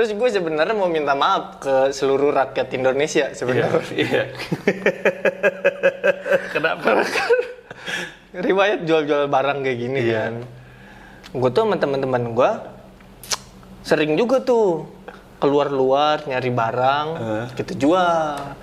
Terus gue sebenarnya mau minta maaf ke seluruh rakyat Indonesia sebenarnya. Iya. Kenapa? Riwayat jual-jual barang kayak gini Iya. kan. Gue tuh sama teman-teman gue sering juga tuh keluar-luar nyari barang, Eh. kita jual.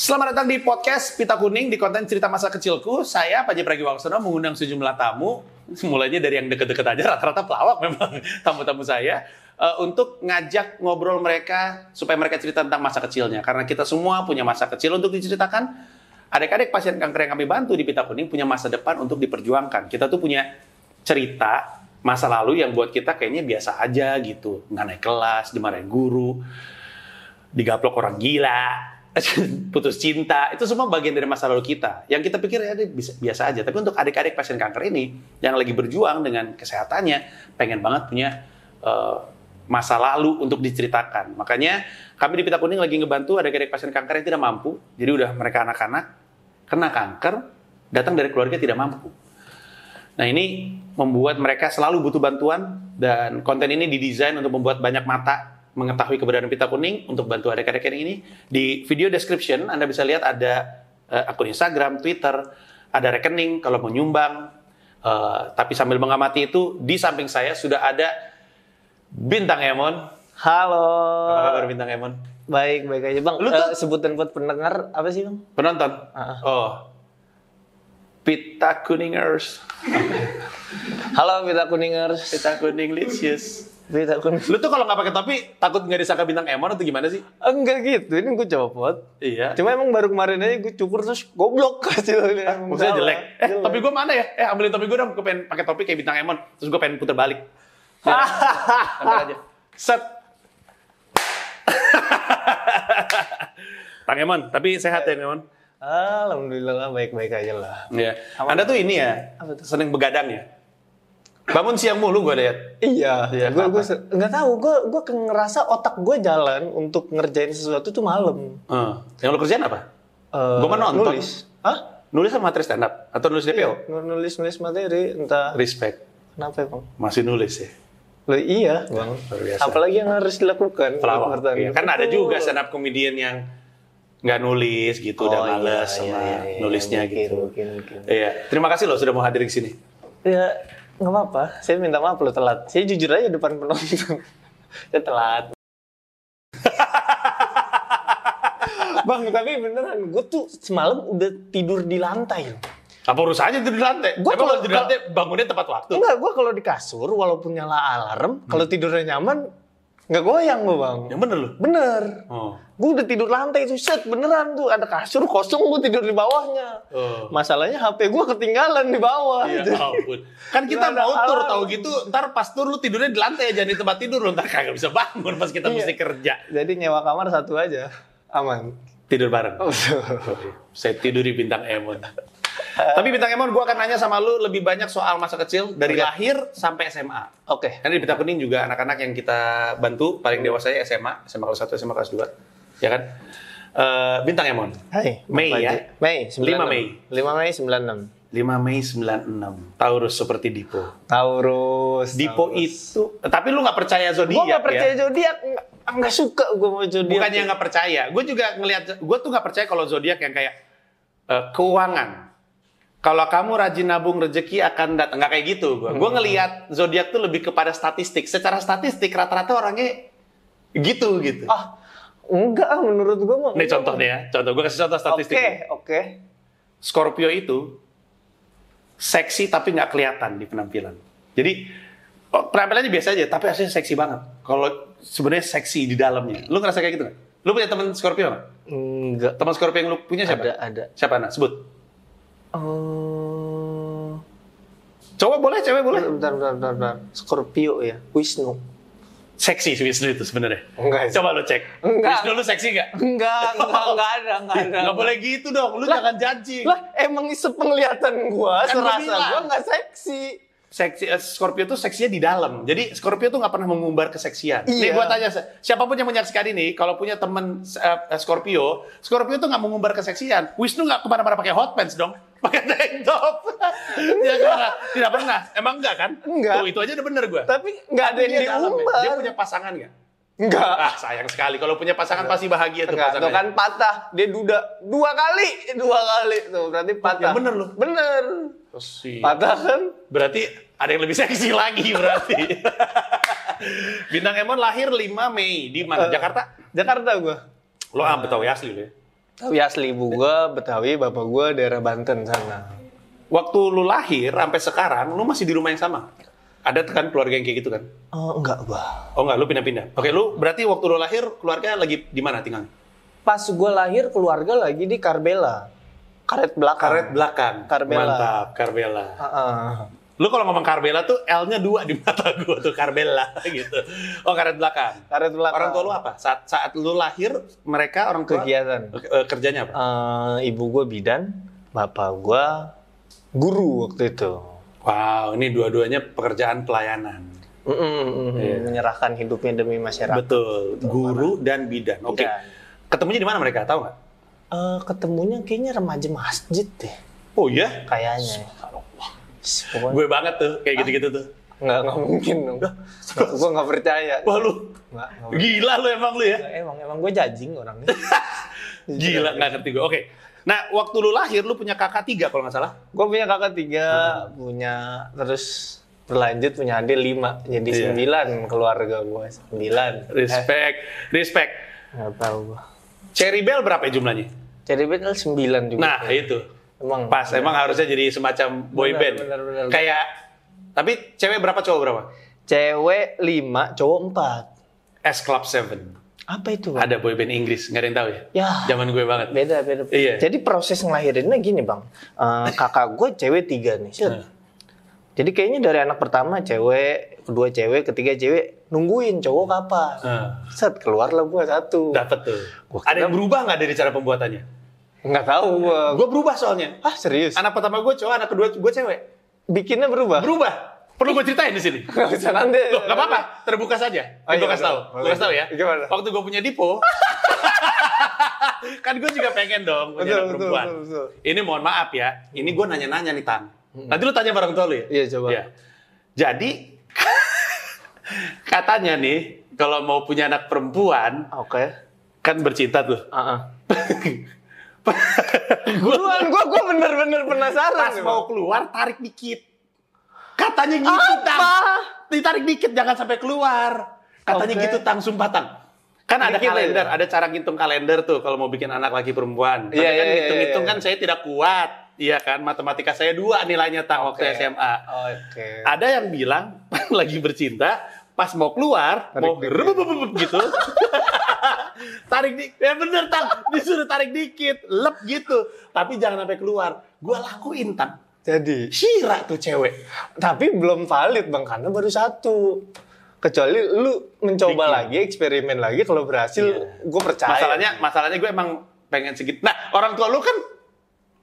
Selamat datang di podcast Pita Kuning di konten cerita masa kecilku. Saya Panji Pragiwaksono mengundang sejumlah tamu, mulainya dari yang deket-deket aja, rata-rata pelawak memang tamu-tamu saya, eh, untuk ngajak ngobrol mereka supaya mereka cerita tentang masa kecilnya. Karena kita semua punya masa kecil untuk diceritakan. Adik-adik pasien kanker yang kami bantu di Pita Kuning punya masa depan untuk diperjuangkan. Kita tuh punya cerita masa lalu yang buat kita kayaknya biasa aja gitu. Nggak naik kelas, dimarahin guru, digaplok orang gila, putus cinta, itu semua bagian dari masa lalu kita. Yang kita pikir ya bisa, biasa aja. Tapi untuk adik-adik pasien kanker ini yang lagi berjuang dengan kesehatannya, pengen banget punya eh, masa lalu untuk diceritakan. Makanya kami di Pita Kuning lagi ngebantu adik-adik pasien kanker yang tidak mampu. Jadi udah mereka anak-anak kena kanker, datang dari keluarga tidak mampu. Nah ini membuat mereka selalu butuh bantuan dan konten ini didesain untuk membuat banyak mata mengetahui keberadaan pita kuning untuk bantu adik-adik ini. Di video description Anda bisa lihat ada eh, akun Instagram, Twitter, ada rekening kalau mau nyumbang. Eh, tapi sambil mengamati itu di samping saya sudah ada Bintang Emon. Halo. Apa kabar Bintang Emon? Baik, baik aja bang. Lu tuh- sebutan buat pendengar apa sih bang? Penonton? Ah. Oh. Pita Kuningers. Halo Pita Kuningers. Pita Kuning Licious. Lu tuh kalau nggak pakai topi takut nggak disangka bintang Emon atau gimana sih? Enggak gitu, ini gue copot. Iya. Cuma emang baru kemarin aja gue cukur terus goblok hasilnya. Emang Maksudnya salah. jelek. Eh, Jelek. topi gue mana ya? Eh, ambilin topi gue dong. Gue pengen pakai topi kayak bintang Emon. Terus gue pengen puter balik. Biar- Tempel aja. Set. Bang Emon, tapi sehat ya Emon? Alhamdulillah baik-baik aja lah. Iya. Anda tuh ini ya, sering begadang ya? Bangun siang mulu gue lihat. Iya, Iya, gue gue nggak tahu, gue gue ngerasa otak gue jalan untuk ngerjain sesuatu tuh malam. Eh, yang lo kerjain apa? Eh, Gua mah nonton. Nulis. Hah? Nulis sama materi stand up? Atau nulis DPO? Iya, nulis nulis materi entah Respect. kenapa bang? Masih nulis ya? Lo iya bang. luar biasa. Apalagi yang harus dilakukan? Pelawak. Iya, Kan ada juga stand up comedian yang nggak nulis gitu, udah Oh, iya, males iya, sama iya, iya, nulisnya mungkin, gitu. mungkin, mungkin. Iya, terima kasih loh sudah mau hadir di sini. Ya nggak apa-apa. Saya minta maaf lo telat. Saya jujur aja depan penonton. Saya telat. bang, tapi beneran, gue tuh semalam udah tidur di lantai. Apa urusannya tidur di lantai? Gua Emang kalau- tidur di lantai bangunnya tepat waktu. Enggak, gue kalau di kasur walaupun nyala alarm, kalau tidurnya nyaman, nggak goyang gue bang. Yang bener loh. Bener. Oh. Gue udah tidur lantai itu set beneran tuh ada kasur kosong gue tidur di bawahnya. Oh. Masalahnya HP gue ketinggalan di bawah. Iya Jadi- ampun. Kan kita mau tur tahu gitu, ntar pas tur lu tidurnya di lantai jangan di tempat tidur lu ntar kagak bisa bangun pas kita Iya. mesti kerja. Jadi nyewa kamar satu aja, aman. Tidur bareng. Oh, Saya tidur di bintang Emon. Tapi bintang Emon gua akan nanya sama lu lebih banyak soal masa kecil dari Oke. lahir sampai SMA. Oke. Karena di Bintang Kuning juga anak-anak yang kita bantu paling dewasa ya SMA, SMA kelas 1, SMA kelas 2. Ya kan? Eh, Bintang Emon. Hai. Mei ya? Mei. 5 Mei. 5 Mei 96. 5 Mei 96. Taurus seperti Dipo. Taurus. Dipo itu, tapi lu nggak percaya Gue zodiak gak percaya ya? zodiak, nggak nggak suka gue mau zodiak. Bukannya nggak percaya, gue juga ngelihat, gue tuh nggak percaya kalau zodiak yang kayak eh, keuangan. Kalau kamu rajin nabung rezeki akan datang, nggak kayak gitu. Gue, gue ngelihat zodiak tuh lebih kepada statistik. Secara statistik rata-rata orangnya gitu gitu. Ah, enggak menurut gue mah. Enggak, contoh nih ya, contoh. Gue kasih contoh Oke, statistik. oke. Scorpio itu seksi tapi nggak kelihatan di penampilan. Jadi oh, penampilannya biasa aja, tapi aslinya seksi banget. Kalau sebenarnya seksi di dalamnya. Lu ngerasa kayak gitu nggak? Lu punya teman Scorpio nggak? Enggak. Teman Scorpio yang lu punya siapa? Ada, ada. Siapa nak? Sebut. Oh. Coba boleh, cewek boleh. Bentar, bentar, bentar, bentar. Scorpio ya, Wisnu. Seksi sih Wisnu itu sebenarnya. Enggak. Coba lu cek. Enggak. Wisnu lu seksi nggak? Enggak, enggak, enggak ada, enggak ada. Nggak boleh gitu dong. Lu Lah, jangan janji. Lah, emang sepenglihatan gua, Kan gua serasa gua enggak seksi. Seksi, eh, Scorpio tuh seksinya di dalam. Jadi Scorpio tuh nggak pernah mengumbar keseksian. Nih Iya. gua tanya si- siapa pun yang menyaksikan ini, kalau punya temen eh, Scorpio, Scorpio tuh nggak mengumbar keseksian. Wisnu nggak ke mana-mana pakai hot pants dong, pakai tank top. ya tidak pernah. Emang enggak kan? Enggak. Tuh itu aja udah bener gua. Tapi nggak ada yang ya. diumbar. Dia punya pasangan nggak? Enggak. Ah sayang sekali. Kalau punya pasangan pasti bahagia tuh Enggak, tuh pasangannya. kan patah. Dia duda dua kali, dua kali tuh berarti patah. yang bener lu. Bener. Pasti. Patah kan? Berarti ada yang lebih seksi lagi berarti. Bintang Emon lahir 5 Mei di mana? Eh. Jakarta? Jakarta gua. Lo ah Betawi asli lo ya. Tapi asli ibu gua Betawi, bapak gua daerah Banten sana. Waktu lu lahir sampai sekarang lu masih di rumah yang sama. Ada kan keluarga yang kayak gitu kan? Oh, enggak gua. Oh enggak, lu pindah-pindah. Oke, lu berarti waktu lu lahir keluarga lagi di mana tinggal? Pas gua lahir keluarga lagi di Karbela. Karet belakang. Karet belakang. Karbela. Mantap, Karbela. Heeh. Lu kalau ngomong Karbela tuh L-nya dua di mata gua tuh Karbela gitu. Oh, karet belakang. Karet belakang. Orang tua lu apa? Saat saat lu lahir mereka orang tua Kegiatan. Eh, kerjanya apa? Eh, ibu gua bidan, bapak gua guru waktu itu. Wow, ini dua-duanya pekerjaan pelayanan. Mm-mm, Iya. Menyerahkan hidupnya demi masyarakat. Betul, guru dan bidan. Oke. Bidan. Ketemunya di mana mereka? Tahu nggak? Eh, ketemunya kayaknya remaja masjid deh, Oh iya? kayaknya. Pokoknya Gue banget tuh, kayak gitu-gitu tuh. nggak nggak mungkin dong. gue nggak percaya. Wah lu, Nggak, nggak gila lu emang lu ya. percaya. Emang emang gue jajing orangnya. Gila, nggak ngerti gue. Oke. Nah, waktu lu lahir, lu punya kakak tiga kalau nggak salah. gue punya kakak tiga, Hmm. punya terus berlanjut punya adik lima, jadi Iya. sembilan keluarga gue sembilan. Respect, respect. Nggak tahu gue. Cherry Bell berapa ya jumlahnya? Jadi betul sembilan juga. Nah, itu. emang Pas, emang harusnya jadi semacam boy Benar, band. benar, benar. Kayak, tapi cewek berapa, cowok berapa? cewek lima, cowok empat. S Club 7. Apa itu? Bang? Ada boy band Inggris, nggak ada yang tahu ya? Ya. Zaman gue banget. Beda, beda. Iya. Jadi proses ngelahirinnya gini bang, Eh, kakak gue cewek tiga nih. Hmm. Jadi kayaknya dari anak pertama cewek, kedua cewek, ketiga cewek, nungguin cowok kapan. Hmm. Set keluarlah gue satu. Dapet tuh. Gua Ada yang berubah nggak dari cara pembuatannya? Nggak tahu gue. Gue berubah soalnya. Ah serius? Anak pertama gue cowok, anak kedua gue cewek. Bikinnya berubah? Berubah. Perlu gue ceritain di sini. Nggak usah nanti. Loh, gak apa-apa, terbuka saja. Oh, gue iya, kasih tahu, gue kasih tahu ya. Gimana? Waktu gue punya Dipo, kan gue juga pengen dong punya Betul, anak betul, perempuan. betul, betul. Ini mohon maaf ya, ini gue nanya-nanya nih Tan. Nanti lu tanya bareng tua lu ya. Iya, coba. Jadi katanya nih, kalau mau punya anak perempuan, Oke. kan bercinta tuh. Ah, Buruan, gue gue bener-bener penasaran. Pas nih, mau keluar, tarik dikit. Katanya gitu, Apa? Tang. Ditarik dikit, jangan sampai keluar. Katanya Oke. gitu, Tang, sumpah, Tang. Kan ada Dikit kalender, aja. ada cara ngitung kalender tuh kalau mau bikin anak laki perempuan. Tapi Iya, kan iya, iya, hitung-hitung iya. kan saya tidak kuat. Iya kan, matematika saya dua nilainya, Tang, waktu Oke. SMA. Oke. Ada yang bilang, lagi bercinta, pas mau keluar, Tarik mau dikit. gitu. tarik di, ya bener tang, disuruh tarik dikit, lep gitu. Tapi jangan sampai keluar. Gua lakuin tang. Jadi, Syira tuh cewek. tapi belum valid bang karena baru satu. Kecuali lu mencoba Bikin. lagi, eksperimen lagi, kalau berhasil, Iya. gue percaya. Masalahnya, masalahnya gue emang pengen segitu. Nah, orang tua lu kan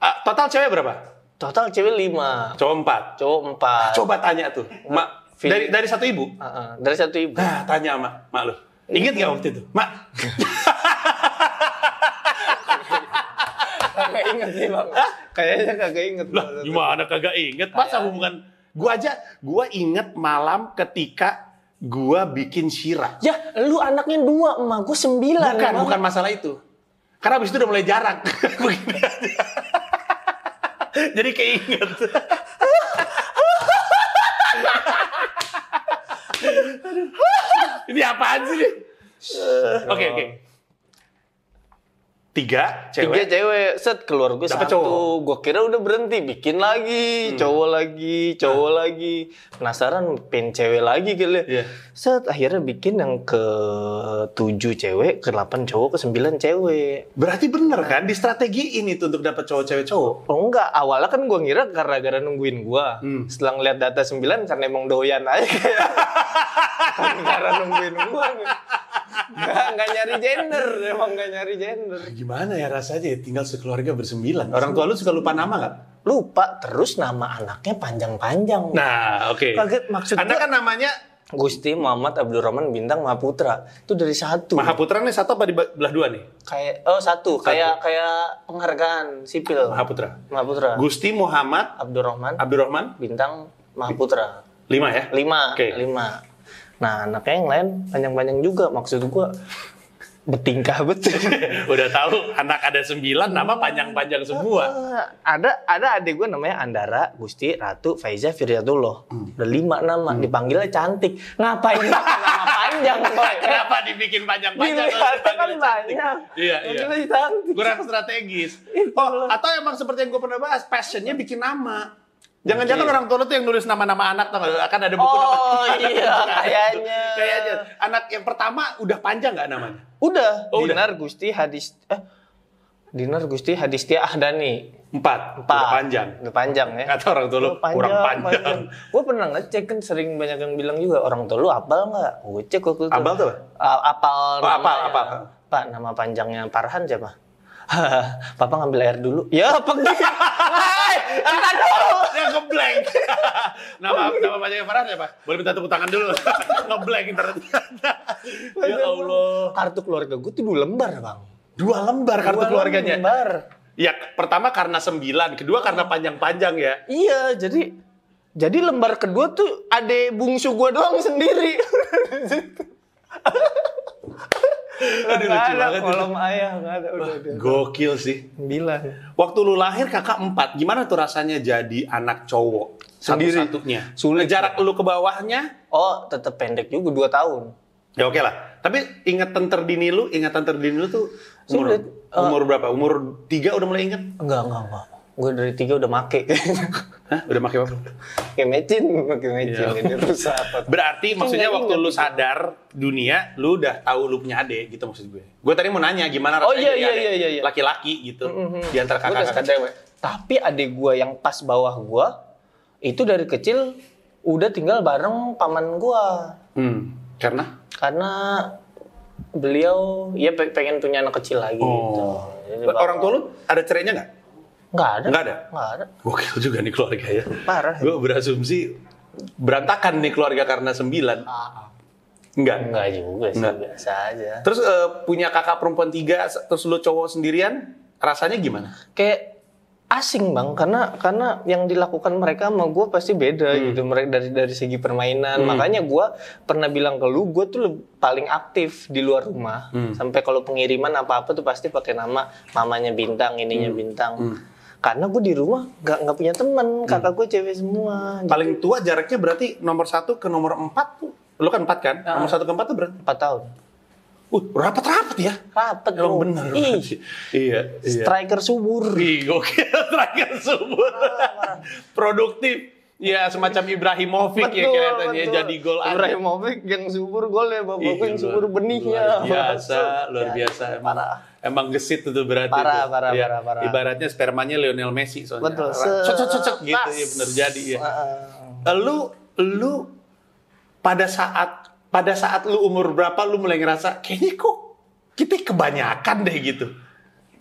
ah, total cewek berapa? total cewek lima, Cowok empat. cowok empat. Coba tanya tuh, mak dari dari satu ibu. Ah, ah, dari satu ibu. Nah, tanya mak, mak lu. Ingat nggak waktu itu, mak? Kagak inget sih bang. Kayaknya kagak inget. Lah, gimana kagak inget? Masa hubungan gua aja, gua inget malam ketika gua bikin syira. Ya, lu anaknya dua, emak gue sembilan. Bukan, bukan masalah itu. Karena abis itu udah mulai. Begini aja. Jadi keinget. Ini apaan sih? Oke, oke. Tiga Tiga cewek. cewek, set keluar gue Dapet satu. cowok. Gue kira udah berhenti, bikin lagi, cowok lagi, cowok lagi. Penasaran, pengen cewek lagi kali. Iya. Set akhirnya bikin yang ke tujuh cewek, ke delapan cowok, ke sembilan cewek. Berarti bener kan di strategi ini tuh untuk dapat cowok cewek cowok. Oh enggak, awalnya kan gue ngira gara-gara nungguin gue. Hmm. Setelah ngeliat data sembilan, karena emang doyan aja gara nungguin gue. Nggak, nggak nyari gender, emang nggak nyari gender. Gimana ya rasanya ya tinggal sekeluarga bersembilan? Orang tua lu suka lupa nama nggak? Lupa terus nama anaknya panjang-panjang. Nah, oke. Kaget, maksud Anda gua- kan namanya Gusti Muhammad Abdurrahman Bintang Mahaputra. Itu dari satu. Mahaputra nih satu apa di belah dua nih? Kayak oh satu, kayak kayak penghargaan sipil. Mahaputra. Mahaputra. Gusti Muhammad Abdurrahman Abdurrahman Bintang Mahaputra. lima ya? Lima, Oke. lima. Nah, anaknya yang lain panjang-panjang juga. Maksud gua bertingkah betul. Udah tahu anak ada sembilan nama panjang-panjang semua. Eh, ada ada adik gue namanya Andara, Gusti, Ratu, Faiza, Firyatullah. Udah lima nama, dipanggilnya cantik. Ngapain nama panjang? Boy? Kenapa dibikin panjang-panjang? Dilihat kalau kan cantik? banyak. Iya, iya. Cantik. Kurang strategis. Oh, atau emang seperti yang gue pernah bahas, passionnya bikin nama. Jangan-jangan Oke. orang tua lu tuh yang nulis nama-nama anak, tau nggak? Kan ada buku nama. Oh iya, kayaknya. Kayaknya. Anak yang pertama udah panjang nggak namanya? Udah, Oh, udah. Dinar Gusti Hadis eh Dinar Gusti Hadistia Ahdani. Empat. Empat. Udah panjang. Udah panjang ya. Kata orang tua lu, Oh, kurang panjang. Gue pernah ngecek kan sering banyak yang bilang juga orang tua lu apal nggak? Gue cek waktu itu. Apal tuh apal. Oh, apal, apal. Pak, nama panjangnya Farhan siapa? Papa ngambil air dulu. Ya, pergi. Entar dulu. Dia ngeblank. nama nama panjangnya Farhan siapa? Boleh minta tepuk tangan dulu. ngeblank internet. ya Allah. Kartu keluarga gue tuh dua lembar, Bang. Dua lembar kartu Dua keluarganya. Lembar. Ya, pertama karena sembilan, kedua karena panjang-panjang ya. Iya, jadi jadi lembar kedua tuh ade bungsu gua doang sendiri. Aduh, lucu ada banget itu. kolom ayah, nggak ada udah udah. Gokil sih. Sembilan. Waktu lu lahir kakak empat, gimana tuh rasanya jadi anak cowok? Sendiri. Satu-satunya. Sulit. Jarak lu ke bawahnya, Oh, tetap pendek juga dua tahun. ya oke lah. Tapi ingatan terdini lu, ingatan terdini lu tuh umur, Sulit. Eh. umur berapa? Umur tiga udah mulai inget? Enggak, enggak, enggak. Gue dari tiga udah make. Hah? Udah pakai apa? Pakai mecin, pakai mecin. Iya. Ini rusak? Berarti maksudnya waktu lu sadar dunia, lu udah tahu lu punya adik gitu maksud gue. Gue tadi mau nanya gimana rasanya Oh, iya, jadi iya, iya, iya, iya. laki-laki gitu di antara Gua udah kakak-kakak cewek. Tapi adik gua yang pas bawah gua itu dari kecil udah tinggal bareng paman gua. Hmm. Karena? Karena beliau ya pe- pengen punya anak kecil lagi gitu. Jadi bawa- Oh. Orang tua lu ada cerainya nggak? Nggak ada. Nggak ada? Nggak ada. Gokil juga nih keluarga ya. Parah. Gue berasumsi berantakan nih keluarga karena sembilan. Enggak. Enggak juga sih, Nggak. biasa aja. Terus eh, punya kakak perempuan tiga, terus lu cowok sendirian, rasanya gimana? Kayak asing bang, karena karena yang dilakukan mereka sama gue pasti beda Hmm. gitu. Mereka dari dari segi permainan. Makanya gue pernah bilang ke lu, gue tuh paling aktif di luar rumah. Hmm. Sampai kalau pengiriman apa apa tuh pasti pakai nama mamanya bintang, ininya Hmm. bintang. Karena gue di rumah nggak nggak punya teman, kakak gue cewek semua. Paling tua jaraknya berarti nomor satu ke nomor empat tuh. Lu kan empat kan? Nomor satu ke empat tuh berarti. Empat tahun. Uh, rapat-rapat ya. Rapet Emang bro. bener. Ih. Iya, iya. striker subur. Ih, gokil. Striker subur. Produktif. Ya, semacam Ibrahimovic ya kelihatannya betul. jadi gol. Ibrahimovic yang subur gol ya, bapak Ih, yang subur benihnya. Luar biasa, luar Ya, biasa. Emang, Parah. Emang gesit itu berarti. Parah, tuh. parah, Ya, parah, parah. Ibaratnya spermanya Lionel Messi soalnya. Betul. Cocok cocok gitu ya bener jadi ya. Heeh. Lu lu pada saat pada saat lu umur berapa lu mulai ngerasa kayaknya kok kita kebanyakan deh gitu.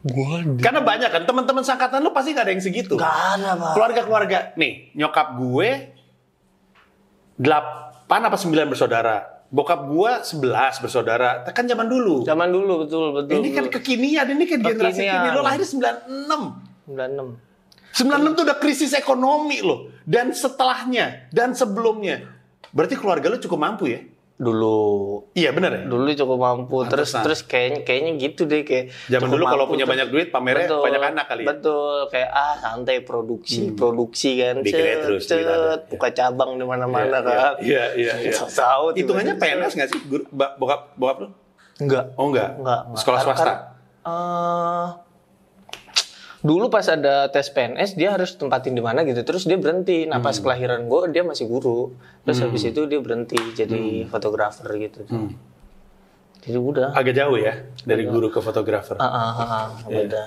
Gua Karena banyak kan teman-teman sangkatan lu pasti gak ada yang segitu. Gak ada, Pak. Keluarga-keluarga nih, nyokap gue delapan apa sembilan bersaudara. Bokap gue sebelas bersaudara. Kan zaman dulu. Zaman dulu betul betul. ini kan kekinian, ini kan generasi Kekinian. kini. Lo lahir 96. 96. 96 tuh udah krisis ekonomi loh. Dan setelahnya, dan sebelumnya. Berarti keluarga lo cukup mampu ya? Dulu Iya bener ya? dulu cukup mampu terus Pantesan. terus kayaknya kayaknya gitu deh kayak Zaman dulu kalau punya terus- banyak duit, pamernya Betul, banyak anak kali ya? Betul, kayak ah santai produksi, produksi kan. Bikinnya cet, terus, cet, buka cabang di mana-mana kan. Iya, iya, iya. Tahu tiba-tiba. Hitungannya PNS nggak sih? Bokap, bokap lo? Enggak. Oh enggak? Enggak, enggak. Sekolah swasta? Eh, dulu pas ada tes PNS dia harus tempatin di mana gitu terus dia berhenti nah Hmm. pas kelahiran gue dia masih guru terus habis itu dia berhenti jadi fotografer gitu Hmm. jadi udah Agak jauh ya dari guru ke fotografer. ah, ah, ah, ah, beda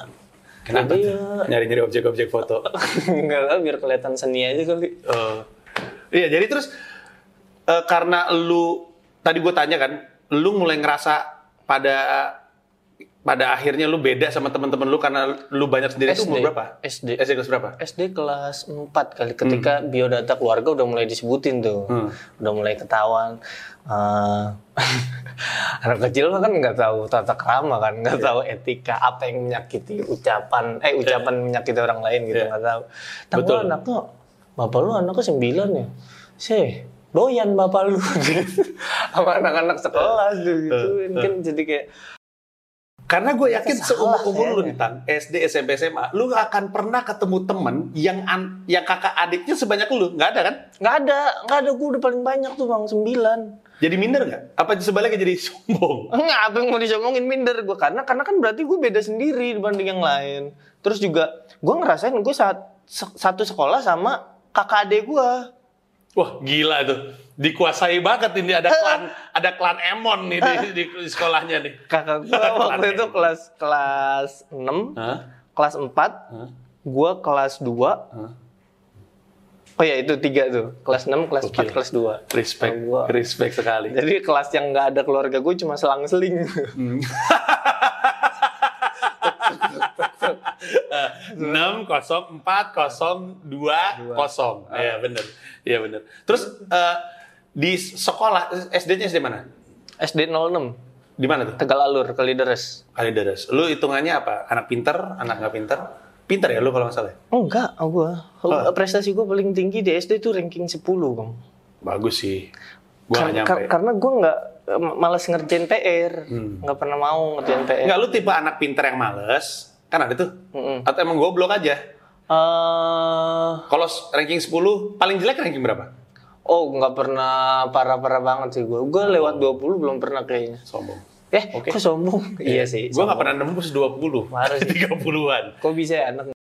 Kenapa Jadi tuh? ya- Nyari-nyari objek-objek foto. Enggak lah biar kelihatan seni aja kali Oh. Iya, jadi terus eh, karena lu tadi gue tanya kan, lu mulai ngerasa pada pada akhirnya lu beda sama teman-teman lu karena lu banyak sendiri itu umur berapa? SD. SD kelas berapa? SD kelas 4 kali ketika biodata keluarga udah mulai disebutin tuh. Hmm. Udah mulai ketahuan. Eh, anak kecil mah kan nggak tahu tata krama kan, nggak tahu etika apa yang menyakiti ucapan eh ucapan menyakiti orang lain gitu Iya. nggak tahu. Tapi Betul. lu anaknya bapak lu anaknya sembilan ya. Sih, doyan bapak lu sama anak-anak sekelas tuh gitu. Kan jadi kayak Karena gue yakin seumur umur lu kayaknya. tentang SD, SMP, SMA, lu gak akan pernah ketemu temen yang an- yang kakak adiknya sebanyak lu, nggak ada kan? nggak ada, nggak ada gue udah paling banyak tuh bang sembilan. Jadi minder nggak? Apa sebaliknya jadi sombong? Enggak, apa yang mau diomongin minder gue karena karena kan berarti gue beda sendiri dibanding yang lain. Terus juga gue ngerasain gue saat se- satu sekolah sama kakak adik gue. Wah gila tuh, dikuasai banget ini ada klan ada klan Emon nih di, di, di sekolahnya nih. Kakak gue waktu itu kelas kelas 6, Hah? kelas 4, Hah? gue kelas 2. Hah? Oh ya itu tiga tuh, kelas 6, kelas. 4, kelas 2. Respect, Kalau gua- respect sekali. Jadi kelas yang nggak ada keluarga gue cuma selang-seling. enam kosong empat kosong dua kosong. Iya bener. Iya bener. Terus eh, di sekolah SD-nya SD mana? SD 06, di mana tuh? Tegal Alur, Kalideres. Kalideres lu hitungannya apa? Anak pinter anak nggak pinter? Pinter ya lu kalau nggak salah ya? Enggak, gue. Prestasi gue paling tinggi di SD itu ranking 10, Bang. bagus sih. Gua Kar- nyampe. kar- karena gue nggak eh, malas ngerjain PR, Hmm. nggak pernah mau ngerjain PR. nggak lu tipe anak pinter yang males kan ada tuh Mm-mm. atau emang goblok aja Eh, kalau ranking 10 paling jelek ranking berapa oh nggak pernah parah-parah banget sih gue. Gue lewat 20 belum pernah kayaknya. sombong Eh, Oke. kok sombong? iya sih. Gue nggak pernah nembus 20. Parah sih. 30-an. Kok bisa ya anak?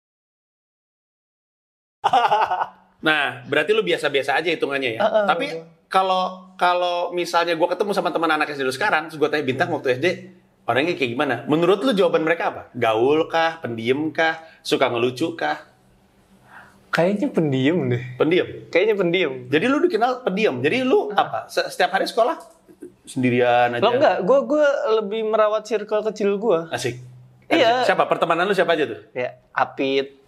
Nah, berarti lu biasa-biasa aja hitungannya ya. Heeh. Tapi kalau kalau misalnya gue ketemu sama teman anak SD lu sekarang, terus gue tanya bintang waktu SD, orangnya kayak gimana? Menurut lu jawaban mereka apa? Gaul kah? Pendiem kah? Suka ngelucu kah? Kayaknya pendiam deh. Pendiam. Kayaknya pendiam. Jadi lu dikenal pendiam. Jadi lu apa? Se- Setiap hari sekolah sendirian aja. Lo enggak, gue gue lebih merawat circle kecil gue. Asik. Iya. Siapa? Pertemanan lu siapa aja tuh? Kayak Apit,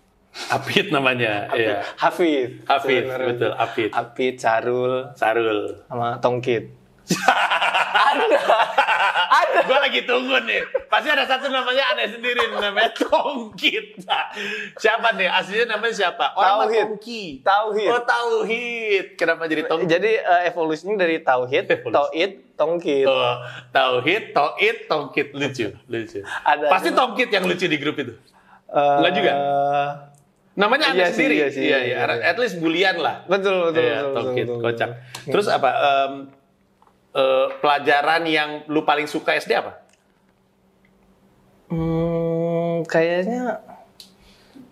Apit namanya. Iya. Hafid, Hafid, betul, Hafid. Apit, Sarul, Sarul. sama Tongkit. ada. Gue lagi tunggu nih. Pasti ada satu namanya aneh sendiri namanya Tongkit. Siapa nih? Aslinya namanya siapa? Orang Tauhid. Tongki. Tauhid. Oh Tauhid. Kenapa jadi Tongki? Jadi eh, evolusinya dari Tauhid. Tauhid, Tongkit. Oh, Tauhid, Tauhid, Tongkit lucu, lucu. Ada- Pasti Tongkit yang lucu di grup itu. Eh, Enggak juga? Namanya aneh Iya sih, sendiri. iya sih, iya, iya, iya. iya. At least bulian lah. Betul, betul, Iya, betul, Tongkit, betul, betul. kocak. Terus apa? Eh, pelajaran yang lu paling suka SD apa? Hmm, kayaknya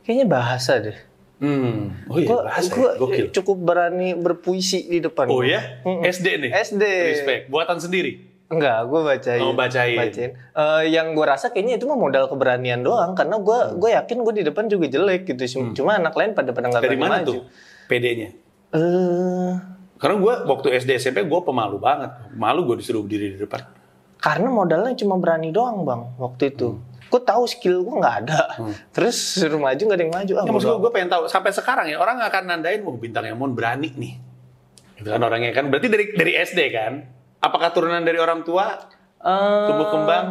kayaknya bahasa deh. Hmm. Oh iya, Gua- bahasa gua ya? Cukup berani berpuisi di depan. Oh ya? Mm-mm. SD nih? SD. Respect. Buatan sendiri? Enggak, gue bacain. Oh, bacain. Eh, yang gue rasa kayaknya itu mah modal keberanian doang, karena gue gue yakin gue di depan juga jelek gitu. Cuma anak lain pada pada nggak Hmm. Dari mana maju. tuh PD-nya? Eh, Karena gue waktu SD SMP gue pemalu banget. Malu gue disuruh berdiri di depan. karena modalnya cuma berani doang bang waktu itu. Hmm. Gue tahu skill gue nggak ada. Terus suruh maju nggak ada yang maju. Ah, Ya, maksud gue, gue pengen tahu. Sampai sekarang ya, orang akan nandain, wah bintang Emon berani nih. Itu kan orangnya kan. Berarti dari dari SD kan? Apakah turunan dari orang tua? Eh, Tumbuh kembang?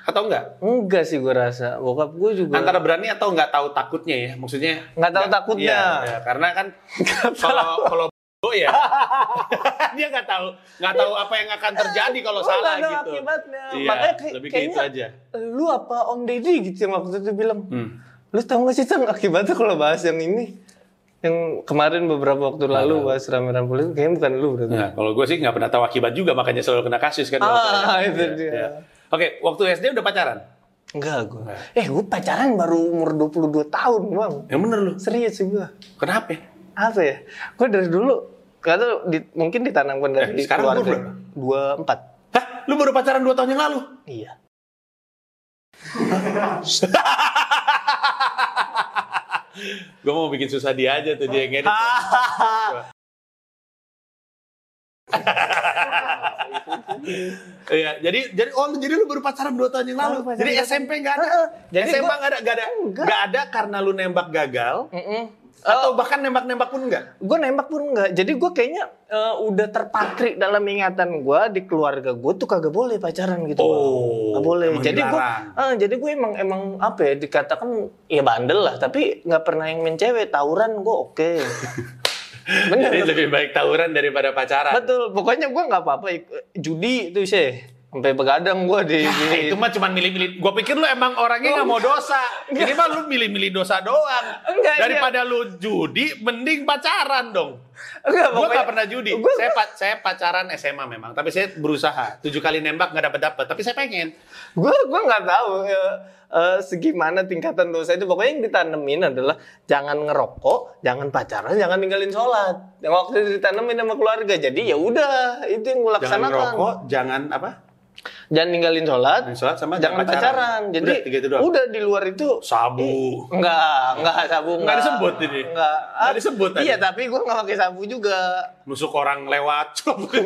Atau enggak? Enggak sih gue rasa. Bokap gue juga. Antara berani atau nggak tahu takutnya ya? Maksudnya Nggak tahu takutnya. Iya, iya. karena kan kalau kalau oh ya dia nggak tahu nggak tahu apa yang akan terjadi kalau Oh, salah nggak gitu. akibatnya. Iya, Makanya kayak- lebih kayak itu kayaknya- aja. Lu apa Om Deddy gitu yang waktu itu bilang. Hmm. Lu tahu gak sih Tang akibatnya kalau bahas yang ini? Yang kemarin beberapa waktu lalu bahas rame-rame politik, kayaknya bukan lu berarti. Nah, kalau gue sih nggak pernah tahu akibat juga, makanya selalu kena kasus kan. Ah, itu Iya, dia. iya. Oke, waktu SD udah pacaran? Enggak gue. Eh gue pacaran baru umur 22 tahun bang. Yang bener lu. Serius sih gue. Kenapa? ya? Apa ya? Gue dari dulu, kata di, mungkin ditanamkan dari Eh, sekarang umur keluarga. Dua empat. Hah? Lu baru pacaran 2 tahun yang lalu? Iya. Gue mau bikin susah dia aja tuh dia yang ngedit. Iya, jadi jadi oh jadi lu baru pacaran 2 tahun yang lalu. Jadi dua. SMP enggak ada. Jadi SMA enggak ada, enggak ada. Enggak. Enggak ada karena lu nembak gagal Mm-mm. Atau bahkan nembak-nembak pun enggak. gue nembak pun enggak jadi gue kayaknya eh, udah terpatrik dalam ingatan gue di keluarga gue tuh kagak boleh pacaran gitu. Oh, nggak boleh jadi gue dilarang. jadi gue emang emang apa ya dikatakan ya bandel lah tapi nggak pernah yang main cewek tawuran gue oke bener Jadi lebih baik tawuran daripada pacaran. betul pokoknya gue nggak apa-apa judi itu sih sampai begadang gue di, Ya, di- itu mah cuma milih-milih. Gua pikir lu emang orangnya nggak mau dosa. Ini mah lu milih-milih dosa doang. Enggak, Daripada lu judi, mending pacaran dong. Enggak, Gua nggak pernah judi. Gua- Saya pa- saya pacaran SMA memang, tapi saya berusaha. Tujuh kali nembak nggak dapet dapet. Tapi saya pengen. gue gue nggak tahu eh, eh, segimana tingkatan dosa itu pokoknya yang ditanemin adalah jangan ngerokok jangan pacaran jangan ninggalin sholat yang waktu itu ditanemin sama keluarga jadi ya udah itu yang gue Jangan laksanakan ngerokok, jangan apa? Jangan ninggalin sholat sholat sama jangan pacaran, pacaran. jadi Udah, tiga itu doang? udah di luar itu Sabu. enggak enggak sabu Nggak disebut ini? enggak Nggak disebut tadi? iya tapi gue nggak pakai sabu juga Nusuk orang lewat.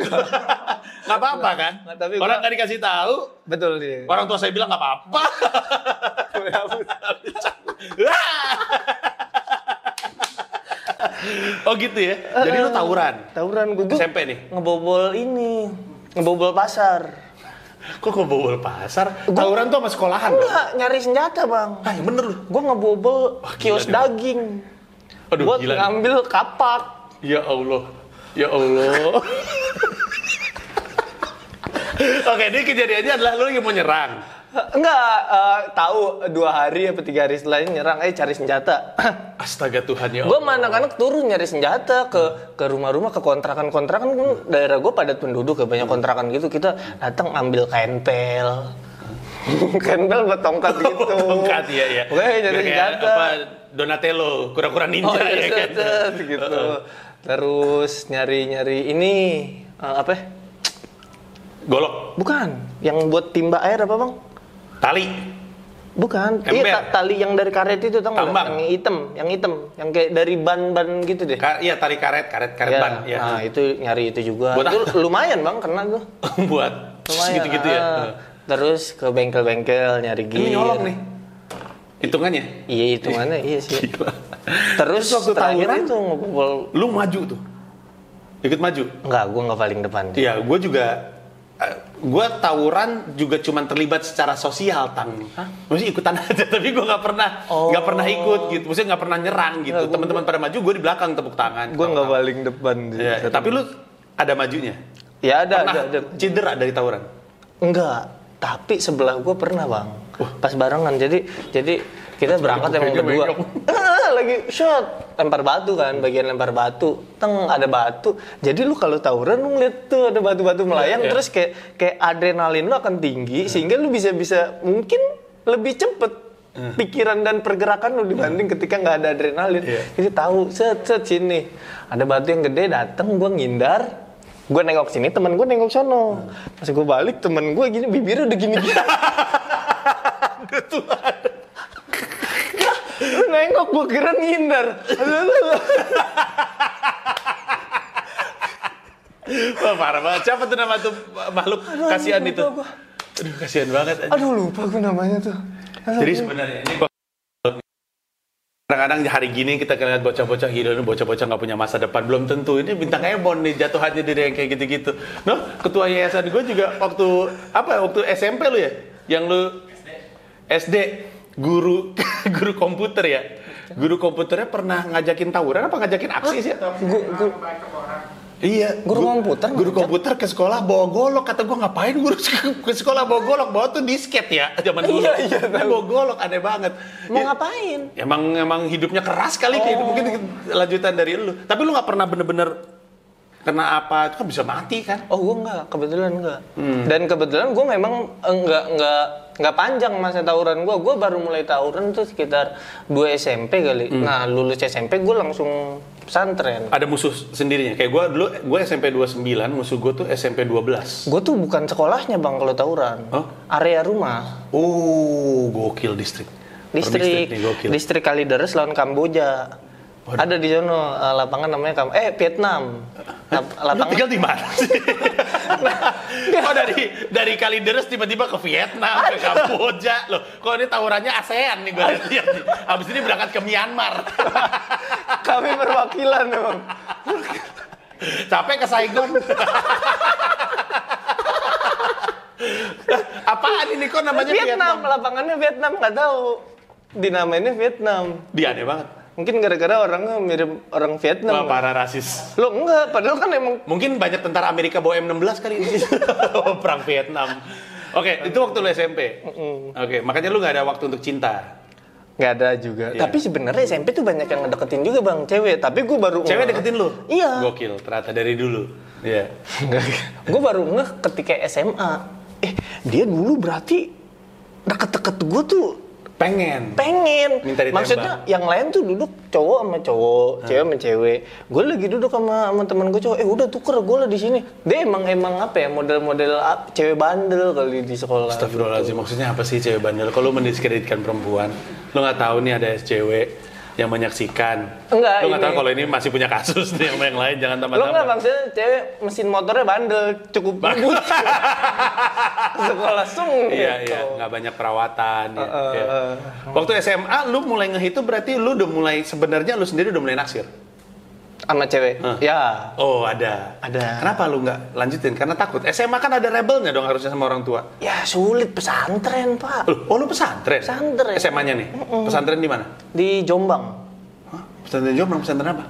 nggak apa-apa kan? Nggak, tapi orang gua- nggak dikasih tahu. betul sih Orang tua saya bilang nggak apa-apa. oh gitu ya. Jadi lu tawuran. tawuran gue SMP nih. ngebobol ini ngebobol pasar Kok kok bobol pasar? Tawuran tuh sama sekolahan dong. enggak nyari senjata bang Ah, yang bener lu. gue ngebobol Wah, kios nih. daging Aduh, buat gila nih. ngambil kapak Ya Allah. Ya Allah. Oke, ini kejadiannya adalah lu lagi mau nyerang. Enggak eh, tahu dua hari apa tiga hari setelahnya nyerang eh cari senjata Astaga Tuhan ya gue sama anak-anak turun nyari senjata ke ke rumah-rumah ke kontrakan-kontrakan kan daerah gue padat penduduk ya banyak kontrakan gitu kita datang ambil kain pel kain pel buat tongkat gitu Tongkat ya ya. Oke, nyari Kayak senjata. Apa Donatello, kura-kura ninja Oh, ya iya, kan. set, gitu. Terus nyari-nyari ini eh, apa? ya? Golok, Bukan, yang buat timba air apa bang? Tali. Bukan, Ember. iya ta- tali yang dari karet itu tau? Tambang. Yang hitam, yang hitam, yang kayak dari ban-ban gitu deh. Ka- iya, tali karet, karet, karet Ya, ban. Ya. Nah itu nyari itu juga. Buat itu lumayan bang, kena tuh. Buat gitu-gitu ya. ah. Terus ke bengkel-bengkel nyari Ini gear. nyolong nih. Hitungannya. Iya hitungannya iya sih. Gila. Terus Terus waktu terakhir tawuran? itu ngebobol. Lu maju tuh. Ikut maju. Enggak, gua nggak paling depan. Iya, gue juga eh, gue tawuran juga cuman terlibat secara sosial tang. Maksudnya ikutan aja, tapi gue nggak pernah Oh. nggak pernah ikut gitu. Maksudnya nggak pernah nyerang gitu. Gua- Teman-teman pada maju, gue di belakang tepuk tangan. Gue nggak paling depan. Iya, tapi lu ada majunya. Ya ada, pernah ada, ada. cedera dari tawuran. Enggak, tapi sebelah gue pernah bang. Pas barengan, jadi jadi kita berangkat emang berdua. Lagi shot, lempar batu kan, bagian lempar batu. Teng ada batu. Jadi lu kalau tawuran lu ngeliat tuh ada batu-batu melayang, Iya. terus kayak kayak adrenalin lu akan tinggi, sehingga lu bisa bisa mungkin lebih cepet pikiran dan pergerakan lu dibanding ketika nggak ada adrenalin. Iya. Jadi tahu set set sini ada batu yang gede datang, gue ngindar. Gue nengok sini, temen gue nengok sono. Pas gue balik, temen gue gini, bibirnya udah gini-gini. Lu nengok, gue kira ngindar. Wah, parah banget. Siapa tuh nama tuh makhluk kasihan itu? gua. Aduh, kasihan banget. anjing. Aduh, lupa gue namanya tuh. Jadi sebenarnya ini kadang-kadang hari gini kita lihat bocah-bocah gitu, bocah-bocah nggak punya masa depan belum tentu. Ini bintang Ebon nih jatuhannya dari yang kayak gitu-gitu. No, ketua yayasan gue juga waktu apa? ya, Waktu SMP lu ya, yang lu SD guru guru komputer ya. Guru komputernya pernah ngajakin tawuran apa ngajakin aksi sih? Gue, gue, Iya, Guru gu- komputer Guru ngajak? komputer ke sekolah bawa golok kata gua ngapain guru ke sekolah bawa golok? Bawa tuh disket ya zaman dulu. Iya, iya, Dia bawa golok aneh banget. mau Ya, ngapain? Emang emang hidupnya keras kali kayak gitu. mungkin lanjutan dari lu. Tapi lu nggak pernah bener-bener kena apa itu kan bisa mati kan? Oh gue enggak, kebetulan enggak. Dan kebetulan gue memang enggak enggak enggak panjang masa tawuran gue. Gue baru mulai tawuran tuh sekitar 2 SMP kali. Nah lulus SMP gue langsung pesantren. Ada musuh sendirinya. Kayak gua dulu gue SMP 29, musuh gua tuh SMP 12. Gue tuh bukan sekolahnya bang kalau tawuran. Oh? Area rumah. Oh, gokil distrik. Distrik, gokil. distrik Kalideres lawan Kamboja. Ada di sono eh, lapangan namanya Kam eh Vietnam. Lap- Lu lapangan tinggal di mana sih? oh dari dari Kalideres tiba-tiba ke Vietnam, ke Kamboja. Loh, kok ini tawurannya ASEAN nih gue lihat nih. Abis ini berangkat ke Myanmar. kami perwakilan Bang. Capek ke Saigon. Apaan ini kok namanya Vietnam, Vietnam? lapangannya Vietnam nggak tahu. Dinamainnya Vietnam. Dia aneh banget. Mungkin gara-gara orangnya mirip orang Wah, Vietnam. parah rasis. Lo enggak, padahal kan emang Mungkin banyak tentara Amerika bawa M16 kali ini. Perang Vietnam. Oke, itu waktu lu SMP. Oke, makanya lu nggak ada waktu untuk cinta. nggak ada juga. Iya. Tapi sebenarnya SMP tuh banyak yang ngedeketin juga bang, cewek. Tapi gue baru Cewek ngeh. deketin lu? Iya. Gokil, ternyata dari dulu. Iya. gue baru ngeh ketika SMA. Eh dia dulu berarti deket-deket gue tuh Pengen. pengen. Minta ditembak. Maksudnya yang lain tuh duduk cowok sama cowok, cewek sama cewek. Gue lagi duduk sama, sama temen gue cowok. Eh udah tuker gue lah di sini. Dia emang emang apa ya model-model cewek bandel kali di sekolah. Astagfirullahaladzim, maksudnya apa sih cewek bandel? Kalau mendiskreditkan perempuan, lu nggak tahu nih ada cewek yang menyaksikan. Enggak, Lu nggak tahu kalau ini masih punya kasus nih sama yang lain, jangan Lo nggak tambah-tambah. maksudnya cewek mesin motornya bandel cukup bagus. sekolah sung. Iya, gitu. iya, nggak banyak perawatan. ya, Uh, iya. uh, Waktu SMA, lu mulai ngeh itu berarti lu udah mulai sebenarnya lu sendiri udah mulai naksir. Sama cewek. Hah. Ya. Oh, ada. Ada. Kenapa lu nggak lanjutin? Karena takut. SMA kan ada rebelnya dong harusnya sama orang tua. Ya sulit pesantren pak. Loh, Oh, lu pesantren? Pesantren. SMA-nya nih? Pesantren di mana? Di Jombang. Hah? Pesantren Jombang, pesantren apa?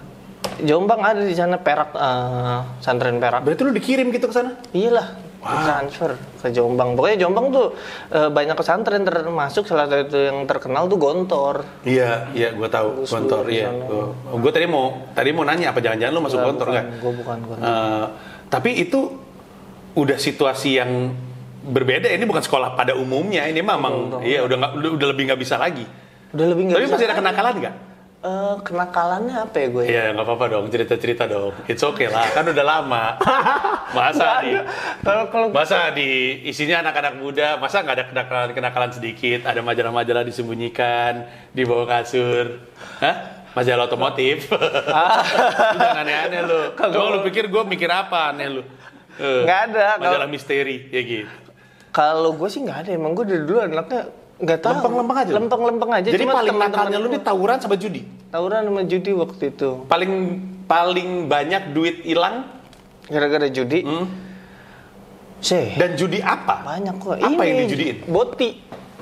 Jombang ada di sana Perak, eh, pesantren Perak. Berarti lu dikirim gitu ke sana? Iyalah, transfer ke Jombang. Pokoknya Jombang tuh eh, banyak pesantren termasuk salah satu yang terkenal tuh Gontor. Iya, iya, gue tahu Gontor. Iya, sana. gue tadi mau tadi mau nanya apa jangan-jangan lu masuk Enggak, Gontor nggak? gua bukan Gontor. Eh, tapi itu udah situasi yang berbeda. Ini bukan sekolah pada umumnya. Ini memang, iya, udah nggak, udah, udah lebih nggak bisa lagi. Udah lebih nggak Tapi bisa masih ada lagi. kenakalan nggak? Eh, kenakalannya apa ya gue? Iya, nggak apa-apa dong. Cerita-cerita dong. It's okay lah. Kan udah lama. Masa di Kalau kalau Masa di isinya anak-anak muda, masa nggak ada kenakalan-kenakalan sedikit? Ada majalah-majalah disembunyikan di bawah kasur, hah? Majalah otomotif. Jangan aneh-aneh lu. Kalau lu pikir gue mikir apa aneh lu? Eh, Nggak ada, kalau- Majalah misteri, ya gitu. kalau gue sih nggak ada. Emang gue dari dulu anaknya nggak tahu. Lempeng-lempeng aja. Lempeng-lempeng aja. Jadi Cuma paling nakalnya lu nih tawuran sama judi. tawuran sama judi waktu itu. Paling paling banyak duit hilang Gara-gara judi. hmm, Sih. dan judi apa? Banyak kok. Apa Ini, yang dijudiin? Boti.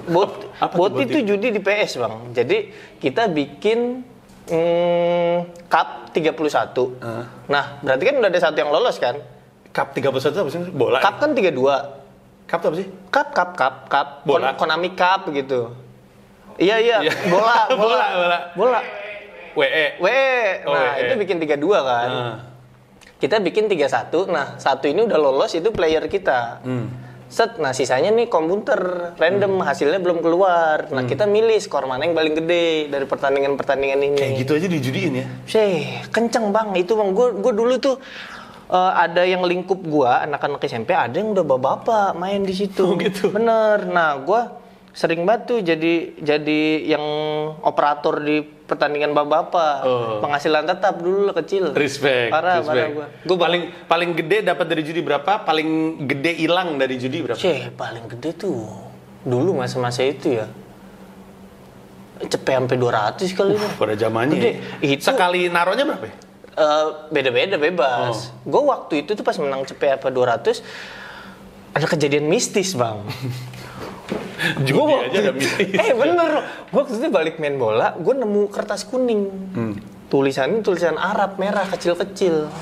Bot, Apa boti itu judi di PS, Bang. Jadi kita bikin mm, Cup 31. Ah. Nah, berarti kan udah ada satu yang lolos kan? Cup 31 apa sih? Bola. Cup kan 32. Cup apa sih? Cup, cup, cup, cup. Bola. Kon- Konami Cup gitu. Iya, iya. Iya. Bola, bola. Bola, bola. Bola. WE. WE. Oh, Nah, WE. itu bikin 32 kan. Ah. Kita bikin 31. Nah, satu ini udah lolos itu player kita. Hmm. Set, nah sisanya nih komputer random hasilnya belum keluar. Hmm. Nah kita milih skor mana yang paling gede dari pertandingan-pertandingan ini. Kayak gitu aja dijudiin ya. Sih, kenceng bang itu bang. Gue dulu tuh eh, ada yang lingkup gua anak-anak SMP ada yang udah bapak main di situ. Oh, gitu? Bener. Nah gue sering banget tuh jadi jadi yang operator di pertandingan bapak-bapak. Oh. Penghasilan tetap dulu kecil. Respect. Parah, respect. parah gue. Gue paling paling gede dapat dari judi berapa? Paling gede hilang dari judi berapa? Cih, paling gede tuh dulu masa-masa itu ya. Cepet sampai 200 kali tuh. Pada zamannya. Gede. ya. Itu- Sekali naruhnya berapa? ya? Eh, beda-beda bebas. Oh. Gue waktu itu tuh pas menang cepet apa 200 ada kejadian mistis, Bang. Judi Gua aja mistis. Eh bener, gue waktu itu balik main bola, gue nemu kertas kuning. Hmm. Tulisannya tulisan Arab merah kecil-kecil.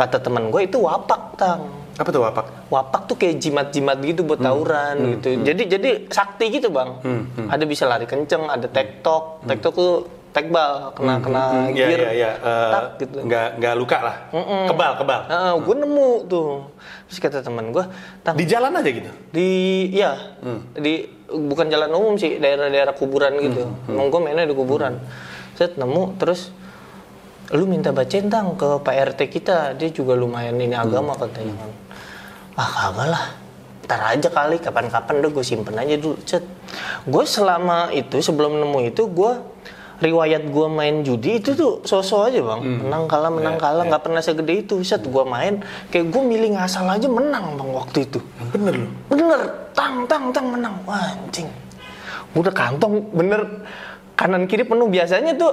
Kata teman gue itu wapak, Tang. Apa tuh wapak? Wapak tuh kayak jimat-jimat gitu buat tawuran gitu. Jadi jadi sakti gitu bang. Ada bisa lari kenceng, ada tektok. Tektok tuh tekbal, kena kena Hmm, gear, iya iya. Eh, tak gitu. Nggak nggak luka lah. Kebal kebal. gue nemu tuh. Terus kata teman gue, Di jalan aja gitu. di ya di bukan jalan umum sih daerah-daerah kuburan gitu. Emang gue mainnya di kuburan. Set nemu terus lu minta bacain tang ke Pak RT kita dia juga lumayan ini agama katanya kan ah kagak lah ntar aja kali kapan-kapan udah gue simpen aja dulu cet gue selama itu sebelum nemu itu gue riwayat gue main judi itu tuh sosok aja bang. Menang kalah menang Iya, kalah iya. nggak pernah segede itu. Set gue main. Kayak gue milih ngasal aja menang bang waktu itu. Bener loh. bener. Tang tang tang menang. Wah, anjing. Udah kantong bener. Kanan kiri penuh. Biasanya tuh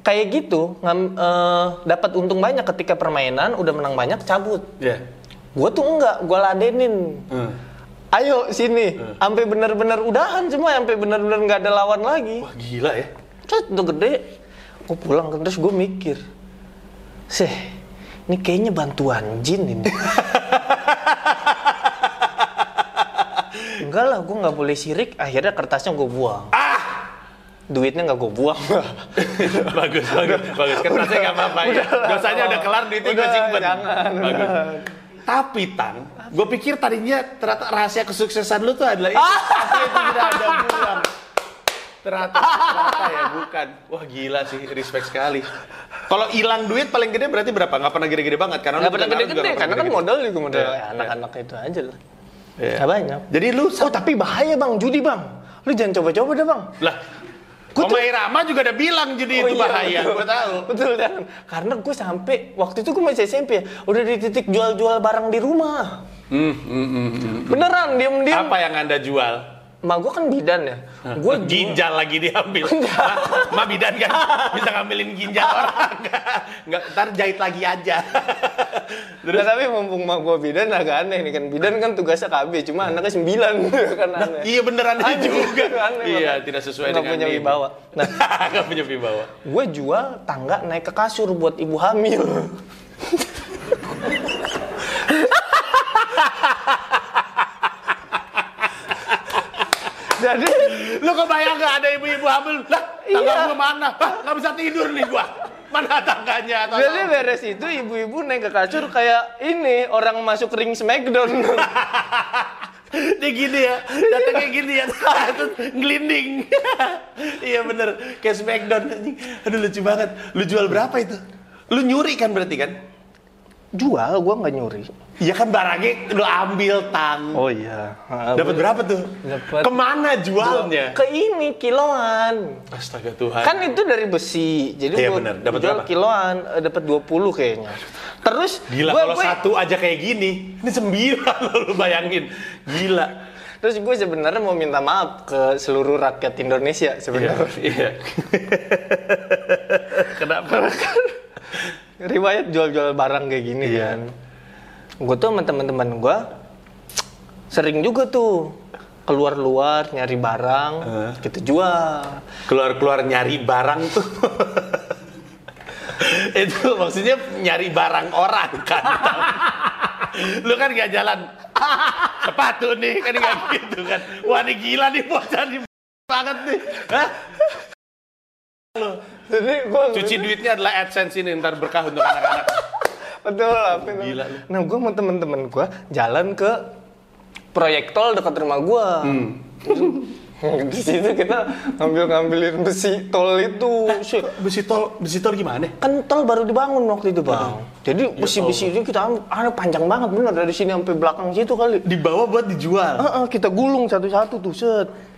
kayak gitu ngam- eh, dapat untung banyak ketika permainan udah menang banyak cabut. Iya. gue tuh enggak gue ladenin. Hmm. ayo sini. Sampai bener-bener udahan semua sampai bener-bener nggak ada lawan lagi. Wah gila ya. Cet, udah gede gue pulang terus gue mikir seh ini kayaknya bantuan jin ini enggak lah gue nggak boleh sirik akhirnya kertasnya gue buang Ah! duitnya nggak gue buang bagus, bagus, bagus. Kertasnya nggak apa-apa ya. Dosanya udah kelar, duitnya gue simpen. Bagus. Tapi Tang, gue pikir tadinya ternyata rahasia kesuksesan lu tuh adalah itu tidak ada buang. Ternyata, ternyata ya bukan. Wah gila sih, respect sekali. Kalau hilang duit paling gede berarti berapa? Nggak pernah gede-gede banget karena nggak pernah gede-gede nggak karena kan modal juga modal Iya, ya, anak-anak itu aja lah Iya. nggak banyak Jadi lu oh tapi bahaya bang judi bang lu jangan coba-coba deh bang lah Gua Oma Irama juga udah bilang jadi Oh itu iya, bahaya, betul. gue tahu. Betul jangan. Karena gue sampai waktu itu gue masih SMP ya, udah di titik jual-jual barang di rumah. Hmm, hmm, hmm, hmm. Beneran diem-diem. Apa yang anda jual? Ma gue kan bidan ya. Gue ginjal lagi diambil. Hah? Ma bidan kan bisa ngambilin ginjal orang. Enggak, ntar jahit lagi aja. Nah, tapi mumpung ma gue bidan agak aneh nih kan. Bidan kan tugasnya KB, cuma anaknya sembilan kan aneh. iya beneran aja Aneh, juga. aneh iya, banget. tidak sesuai Nggak dengan punya wibawa. Nah, Nggak punya wibawa. gue jual tangga naik ke kasur buat ibu hamil. Jadi Lu kebayang ibu-ibu hamil? Lah, tangga Iya. gua mana? Hah, nggak bisa tidur nih gua. Mana tangganya? Atau Jadi beres itu ibu-ibu naik ke kasur kayak ini orang masuk ring Smackdown. Dia gini ya, datang kayak gini ya, terus ngelinding. iya bener, kayak Smackdown. Aduh lucu banget. Lu jual berapa itu? Lu nyuri kan berarti kan? Jual, gua nggak nyuri. Iya kan barangnya lu ambil tang. Oh iya. Dapat berapa tuh? Dapet- Ke mana jualnya? Ke ini kiloan. Astaga Tuhan. Kan itu dari besi. Jadi Iya, gua bener. Dapat jual berapa? kiloan, eh, dapat 20 kayaknya. Terus Gila gua- kalau gua- satu aja kayak gini, ini sembilan lo lu bayangin. Gila. Terus gue sebenarnya mau minta maaf ke seluruh rakyat Indonesia sebenarnya. Iya. Kenapa? Riwayat jual-jual barang kayak gini Iya. kan. Gue tuh sama teman-teman gue sering juga tuh keluar-luar nyari barang, Heeh. kita jual. Keluar-keluar nyari barang tuh. itu maksudnya nyari barang orang kan. lu kan gak jalan sepatu nih kan gak gitu kan. Wah ini gila nih bocah nih banget nih. Hah? Jadi gue Cuci duitnya adalah AdSense ini ntar berkah untuk anak-anak. betul apa itu? Gila lu. Nah gue sama temen-temen gue jalan ke proyek tol dekat rumah gue. Hmm. Di situ kita ngambil-ngambilin besi tol itu. Sih, Besi tol, besi tol gimana? Kan tol baru dibangun waktu itu bang. Jadi besi-besi itu kita ambil, ah, panjang banget bener dari sini sampai belakang situ kali. Dibawa buat dijual. Heeh, kita gulung satu-satu tuh set.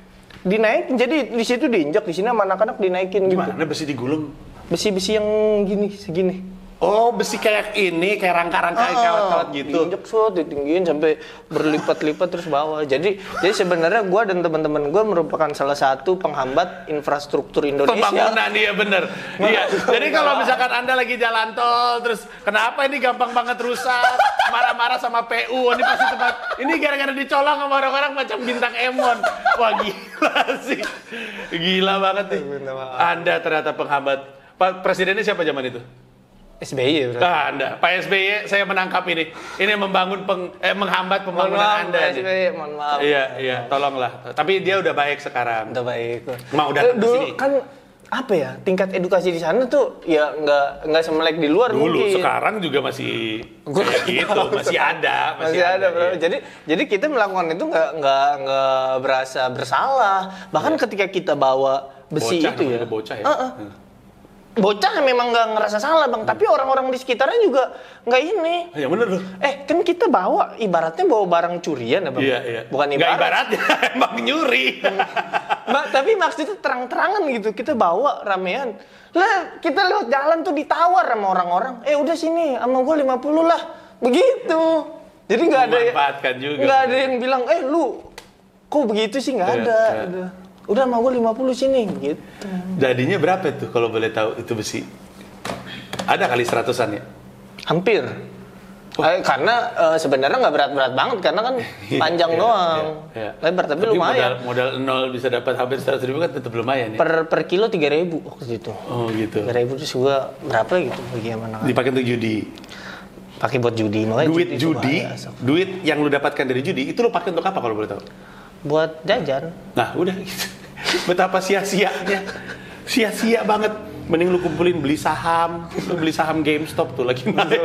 Dinaikin, jadi di situ diinjak, di sini sama anak-anak dinaikin gitu. Gimana besi digulung? Besi-besi yang gini, segini. Oh, besi kayak ini, kayak rangka-rangka Ah, kawat-kawat gitu. Diinjak set, ditinggiin sampai berlipat-lipat terus bawah. Jadi, jadi sebenarnya gua dan teman-teman gua merupakan salah satu penghambat infrastruktur Indonesia. Pembangunan iya bener. Iya. Jadi kalau misalkan anda lagi jalan tol terus kenapa ini gampang banget rusak, marah-marah sama PU, ini pasti tempat ini gara-gara dicolong sama orang-orang macam bintang Emon. Wah gila sih, gila banget nih. Anda ternyata penghambat. Pak presidennya siapa zaman itu? SBY berarti. Ah, anda, Pak SBY, saya menangkap ini. Ini membangun peng, eh, menghambat Mohon pembangunan maaf, Anda. Pak. SBY, mohon maaf. Iya, iya, tolonglah. Tapi dia udah baik sekarang. Udah baik. Mau Eh, datang ke dulu kan apa ya tingkat edukasi di sana tuh ya nggak nggak semelek di luar Dulu, mungkin. sekarang juga masih kayak gitu, masih ada, masih, ada, bro. iya. Jadi jadi kita melakukan itu nggak nggak nggak berasa bersalah. Bahkan ketika kita bawa besi Bocah itu ya. bocah ya. Heeh. Bocah memang nggak ngerasa salah bang, tapi orang-orang di sekitarnya juga nggak ini. Ya bener loh. Eh kan kita bawa ibaratnya bawa barang curian ya bang. Iya, iya. Bukan ibarat. ibaratnya, emang nyuri. Ma- tapi maksudnya terang-terangan gitu kita bawa ramean lah kita lewat jalan tuh ditawar sama orang-orang eh udah sini sama gue 50 lah begitu jadi nggak ada ya- juga. nggak ada yang bilang eh lu kok begitu sih nggak Iya, ada iya. udah udah sama gue 50 sini gitu Jadinya berapa tuh kalau boleh tahu itu besi? Ada kali seratusan ya? hampir Eh, karena eh, sebenarnya nggak berat-berat banget karena kan panjang Iya, doang iya, iya. lebar tapi, Modal, lumayan modal nol bisa dapat hampir seratus ribu kan tetap lumayan ya. per per kilo 3000 waktu itu Oh gitu. 3000 terus gua berapa gitu bagi yang mana Dipakai untuk judi. pakai buat judi makanya Duit itu judi, Sok. duit yang lu dapatkan dari judi itu lu pakai untuk apa kalau boleh tahu? Buat jajan Nah, udah gitu. Betapa sia-sianya. Sia-sia banget. Mending lu kumpulin beli saham, lu beli saham GameStop tuh lagi naik.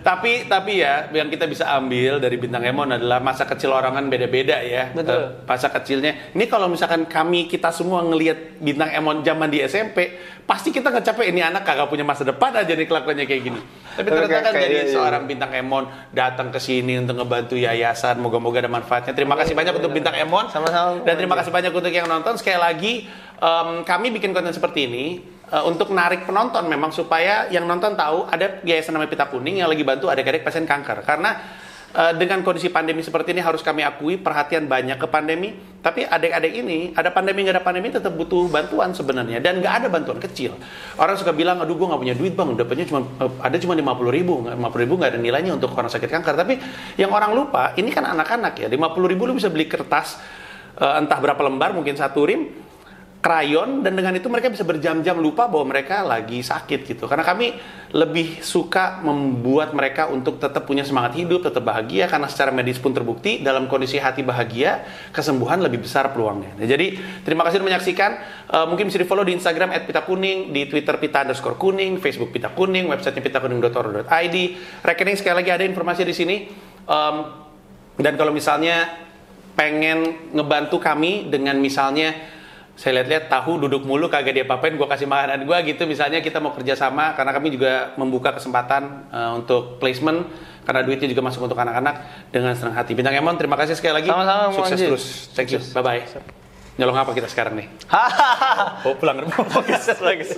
tapi tapi ya yang kita bisa ambil dari bintang Emon adalah masa kecil orang kan beda-beda ya. Betul. Eh, Masa kecilnya. Ini kalau misalkan kami kita semua ngelihat bintang Emon zaman di SMP, pasti kita nggak capek ini anak kagak punya masa depan aja nih kelakuannya kayak gini. Tapi ternyata kan jadi kayak- seorang bintang Emon datang ke sini untuk ngebantu yayasan. Moga-moga ada manfaatnya. Terima kasih banyak untuk bintang Emon. Sama-sama. Dan terima kasih banyak untuk yang nonton. Sekali lagi, em, kami bikin konten seperti ini eh, untuk narik penonton memang supaya yang nonton tahu ada yayasan namanya Pita Kuning yang lagi bantu adik-adik pasien kanker. Karena eh, dengan kondisi pandemi seperti ini harus kami akui perhatian banyak ke pandemi. Tapi adik-adik ini ada pandemi nggak ada pandemi tetap butuh bantuan sebenarnya dan nggak ada bantuan kecil. Orang suka bilang, aduh gue nggak punya duit bang, dapatnya cuma eh, ada cuma lima puluh ribu, lima puluh ribu nggak ada nilainya untuk orang sakit kanker. Tapi yang orang lupa ini kan anak-anak ya, lima puluh ribu lu bisa beli kertas entah berapa lembar mungkin satu rim krayon dan dengan itu mereka bisa berjam-jam lupa bahwa mereka lagi sakit gitu. Karena kami lebih suka membuat mereka untuk tetap punya semangat hidup tetap bahagia karena secara medis pun terbukti dalam kondisi hati bahagia kesembuhan lebih besar peluangnya. Nah, jadi terima kasih sudah menyaksikan. Eh, mungkin bisa di follow di Instagram @pitakuning di Twitter pita underscore kuning Facebook pita kuning websitenya pitakuning.or.id rekening sekali lagi ada informasi di sini. Em, dan kalau misalnya pengen ngebantu kami dengan misalnya saya lihat-lihat tahu duduk mulu kagak dia apain gue kasih makanan gue gitu. Misalnya kita mau kerjasama karena kami juga membuka kesempatan eh, untuk placement karena duitnya juga masuk untuk anak-anak dengan senang hati. Bintang Emon terima kasih sekali lagi. Sama-sama, sukses terus. Thank you. Bye bye nyolong apa kita sekarang nih? Oh pulang. Bagus bagus